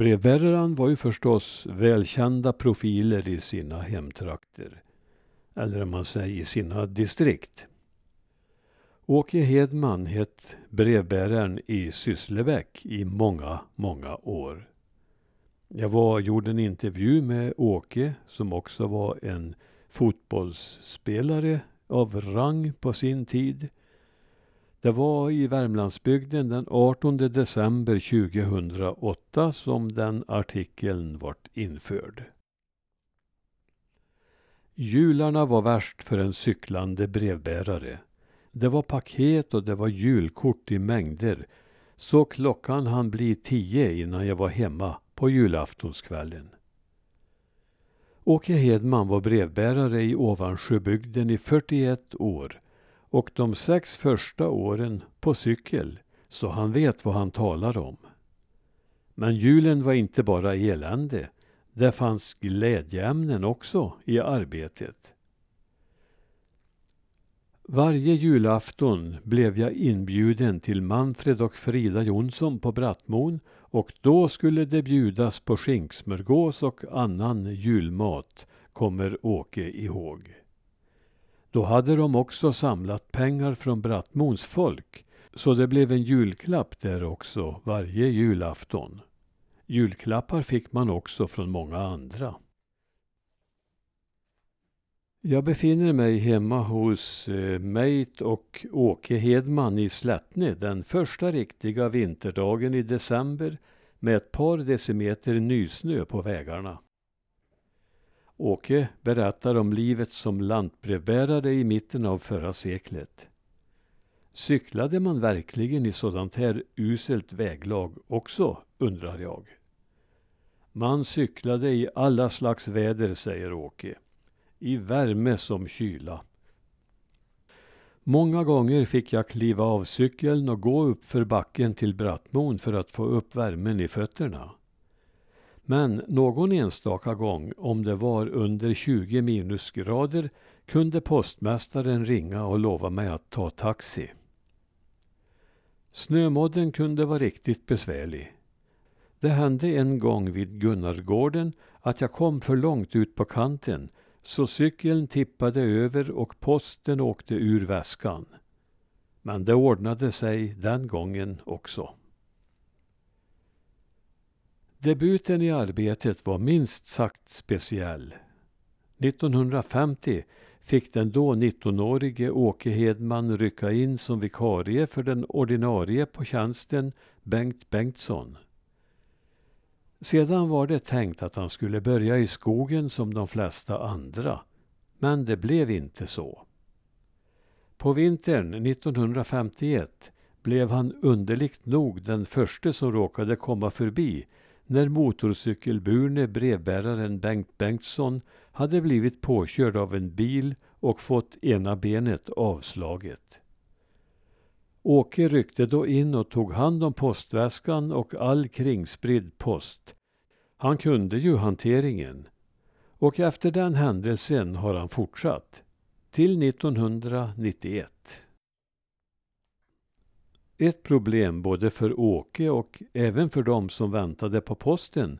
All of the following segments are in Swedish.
Brevbäraren var ju förstås välkända profiler i sina hemtrakter. Eller om man säger i sina distrikt. Åke Hedman hette brevbäraren i Sysslebäck i många, många år. Jag var, gjorde en intervju med Åke som också var en fotbollsspelare av rang på sin tid. Det var i Värmlandsbygden den 18 december 2008 som den artikeln vart införd. Jularna var värst för en cyklande brevbärare. Det var paket och det var julkort i mängder. Så klockan hann bli tio innan jag var hemma på julaftonskvällen. Åke Hedman var brevbärare i Ovansjöbygden i 41 år och de sex första åren på cykel, så han vet vad han talar om. Men julen var inte bara elände. Det fanns glädjeämnen också i arbetet. Varje julafton blev jag inbjuden till Manfred och Frida Jonsson på Brattmon och då skulle det bjudas på skinksmörgås och annan julmat, kommer Åke ihåg. Då hade de också samlat pengar från Brattmons folk, så det blev en julklapp där också varje julafton. Julklappar fick man också från många andra. Jag befinner mig hemma hos eh, och Åke Hedman i Slättne den första riktiga vinterdagen i december med ett par decimeter nysnö på vägarna. Åke berättar om livet som lantbrevbärare i mitten av förra seklet. Cyklade man verkligen i sådant här uselt väglag också, undrar jag. Man cyklade i alla slags väder, säger Åke i värme som kyla. Många gånger fick jag kliva av cykeln och gå upp för backen till Brattmon för att få upp värmen i fötterna. Men någon enstaka gång, om det var under 20 minusgrader, kunde postmästaren ringa och lova mig att ta taxi. Snömodden kunde vara riktigt besvärlig. Det hände en gång vid Gunnargården att jag kom för långt ut på kanten så cykeln tippade över och posten åkte ur väskan. Men det ordnade sig den gången också. Debuten i arbetet var minst sagt speciell. 1950 fick den då 19-årige Åke Hedman rycka in som vikarie för den ordinarie på tjänsten Bengt Bengtsson. Sedan var det tänkt att han skulle börja i skogen som de flesta andra. Men det blev inte så. På vintern 1951 blev han underligt nog den första som råkade komma förbi när motorcykelburne brevbäraren Bengt Bengtsson hade blivit påkörd av en bil och fått ena benet avslaget. Åke ryckte då in och tog hand om postväskan och all kringspridd post. Han kunde ju hanteringen. Och efter den händelsen har han fortsatt. Till 1991. Ett problem både för Åke och även för de som väntade på posten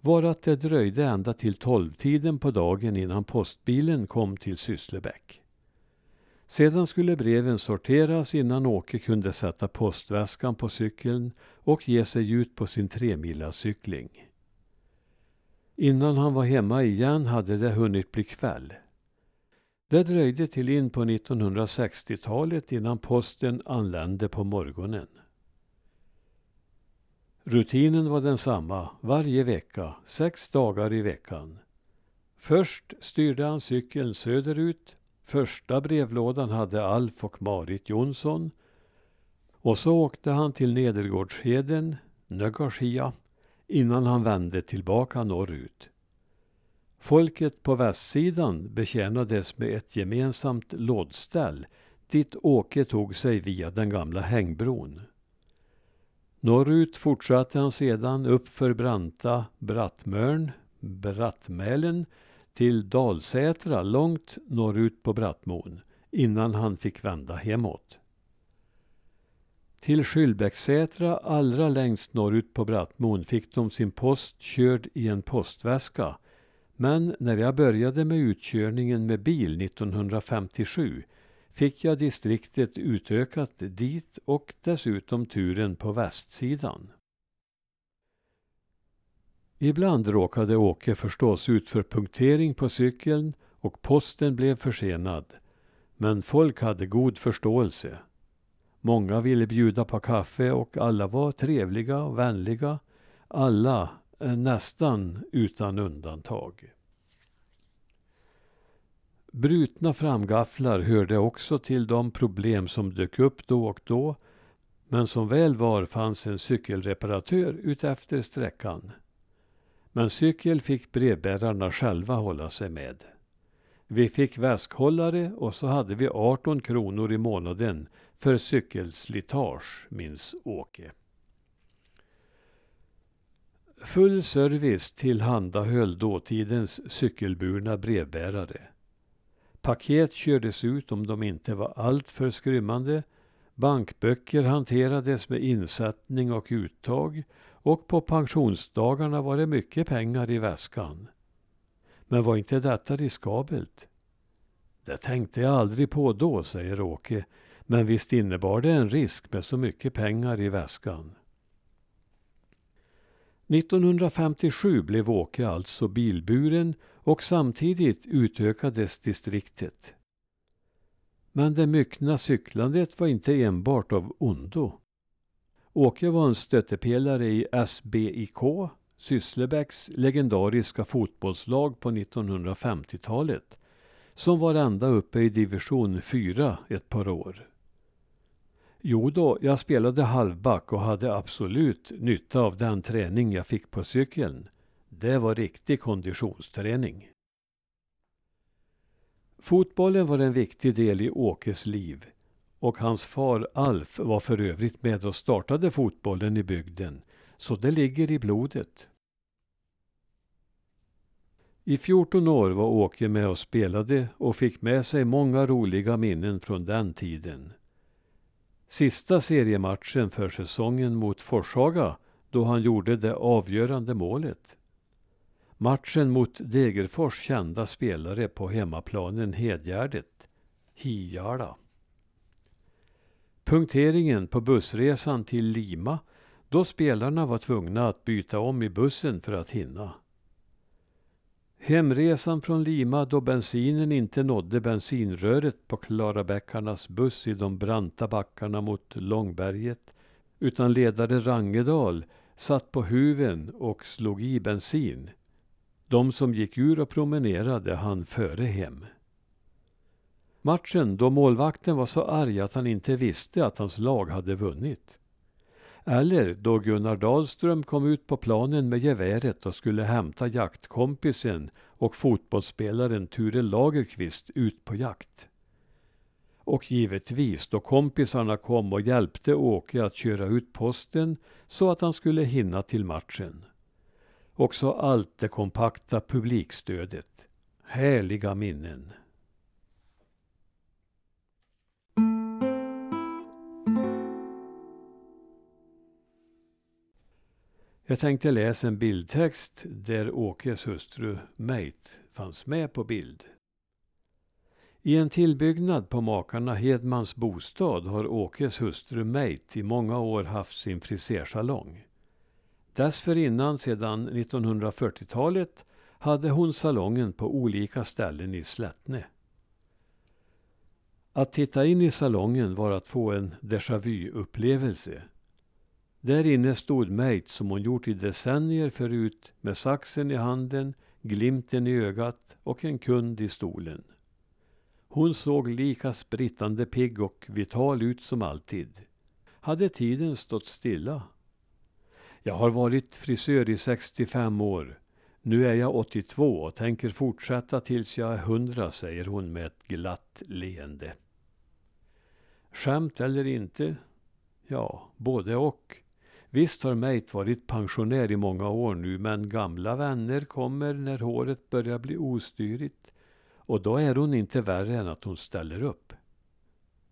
var att det dröjde ända till tolvtiden på dagen innan postbilen kom till Sysslebäck. Sedan skulle breven sorteras innan Åke kunde sätta postväskan på cykeln och ge sig ut på sin tremilascykling. Innan han var hemma igen hade det hunnit bli kväll. Det dröjde till in på 1960-talet innan posten anlände på morgonen. Rutinen var densamma varje vecka, sex dagar i veckan. Först styrde han cykeln söderut Första brevlådan hade Alf och Marit Jonsson. Och så åkte han till Nedergårdsheden, Nögarskia, innan han vände tillbaka norrut. Folket på västsidan betjänades med ett gemensamt lådställ dit Åke tog sig via den gamla hängbron. Norrut fortsatte han sedan uppför branta Brattmörn, Brattmälen till Dalsätra långt norrut på Brattmon innan han fick vända hemåt. Till Skyllbäcksätra allra längst norrut på Brattmon fick de sin post körd i en postväska. Men när jag började med utkörningen med bil 1957 fick jag distriktet utökat dit och dessutom turen på västsidan. Ibland råkade Åke förstås ut för punktering på cykeln och posten blev försenad. Men folk hade god förståelse. Många ville bjuda på kaffe och alla var trevliga och vänliga. Alla, Eh, nästan utan undantag. Brutna framgafflar hörde också till de problem som dök upp då och då. Men som väl var fanns en cykelreparatör utefter sträckan. Men cykel fick brevbärarna själva hålla sig med. Vi fick väskhållare och så hade vi 18 kronor i månaden för cykelslitage, minns Åke. Full service tillhandahöll dåtidens cykelburna brevbärare. Paket kördes ut om de inte var alltför skrymmande. Bankböcker hanterades med insättning och uttag och på pensionsdagarna var det mycket pengar i väskan. Men var inte detta riskabelt? Det tänkte jag aldrig på då, säger Åke. Men visst innebar det en risk med så mycket pengar i väskan. 1957 blev Åke alltså bilburen och samtidigt utökades distriktet. Men det myckna cyklandet var inte enbart av ondo. Åke var en stöttepelare i SBIK, Sysslebäcks legendariska fotbollslag på 1950-talet, som var ända uppe i division 4 ett par år. Jo då, jag spelade halvback och hade absolut nytta av den träning jag fick på cykeln. Det var riktig konditionsträning. Fotbollen var en viktig del i Åkes liv och hans far Alf var för övrigt med och startade fotbollen i bygden, så det ligger i blodet. I 14 år var Åke med och spelade och fick med sig många roliga minnen från den tiden. Sista seriematchen för säsongen mot Forshaga då han gjorde det avgörande målet. Matchen mot Degerfors kända spelare på hemmaplanen Hedgärdet, Hiala. Punkteringen på bussresan till Lima då spelarna var tvungna att byta om i bussen för att hinna. Hemresan från Lima då bensinen inte nådde bensinröret på Klarabäckarnas buss i de branta backarna mot Långberget utan ledare Rangedal satt på huven och slog i bensin. De som gick ur och promenerade han före hem. Matchen då målvakten var så arg att han inte visste att hans lag hade vunnit. Eller då Gunnar Dahlström kom ut på planen med geväret och skulle hämta jaktkompisen och fotbollsspelaren Ture Lagerqvist ut på jakt. Och givetvis då kompisarna kom och hjälpte Åke att köra ut posten så att han skulle hinna till matchen. Också allt det kompakta publikstödet. Härliga minnen. Jag tänkte läsa en bildtext där Åkes hustru Meit fanns med på bild. I en tillbyggnad på makarna Hedmans bostad har Åkes hustru Meit i många år haft sin frisersalong. Dessförinnan, sedan 1940-talet, hade hon salongen på olika ställen i Slättne. Att titta in i salongen var att få en déjà vu-upplevelse. Där inne stod Meit som hon gjort i decennier förut med saxen i handen, glimten i ögat och en kund i stolen. Hon såg lika sprittande pigg och vital ut som alltid. Hade tiden stått stilla? Jag har varit frisör i 65 år. Nu är jag 82 och tänker fortsätta tills jag är 100, säger hon med ett glatt leende. Skämt eller inte? Ja, både och. Visst har Meit varit pensionär i många år nu men gamla vänner kommer när håret börjar bli ostyrigt. Och då är hon inte värre än att hon ställer upp.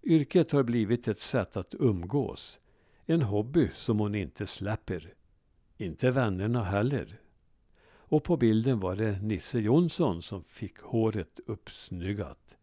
Yrket har blivit ett sätt att umgås. En hobby som hon inte släpper. Inte vännerna heller. Och på bilden var det Nisse Jonsson som fick håret uppsnyggat.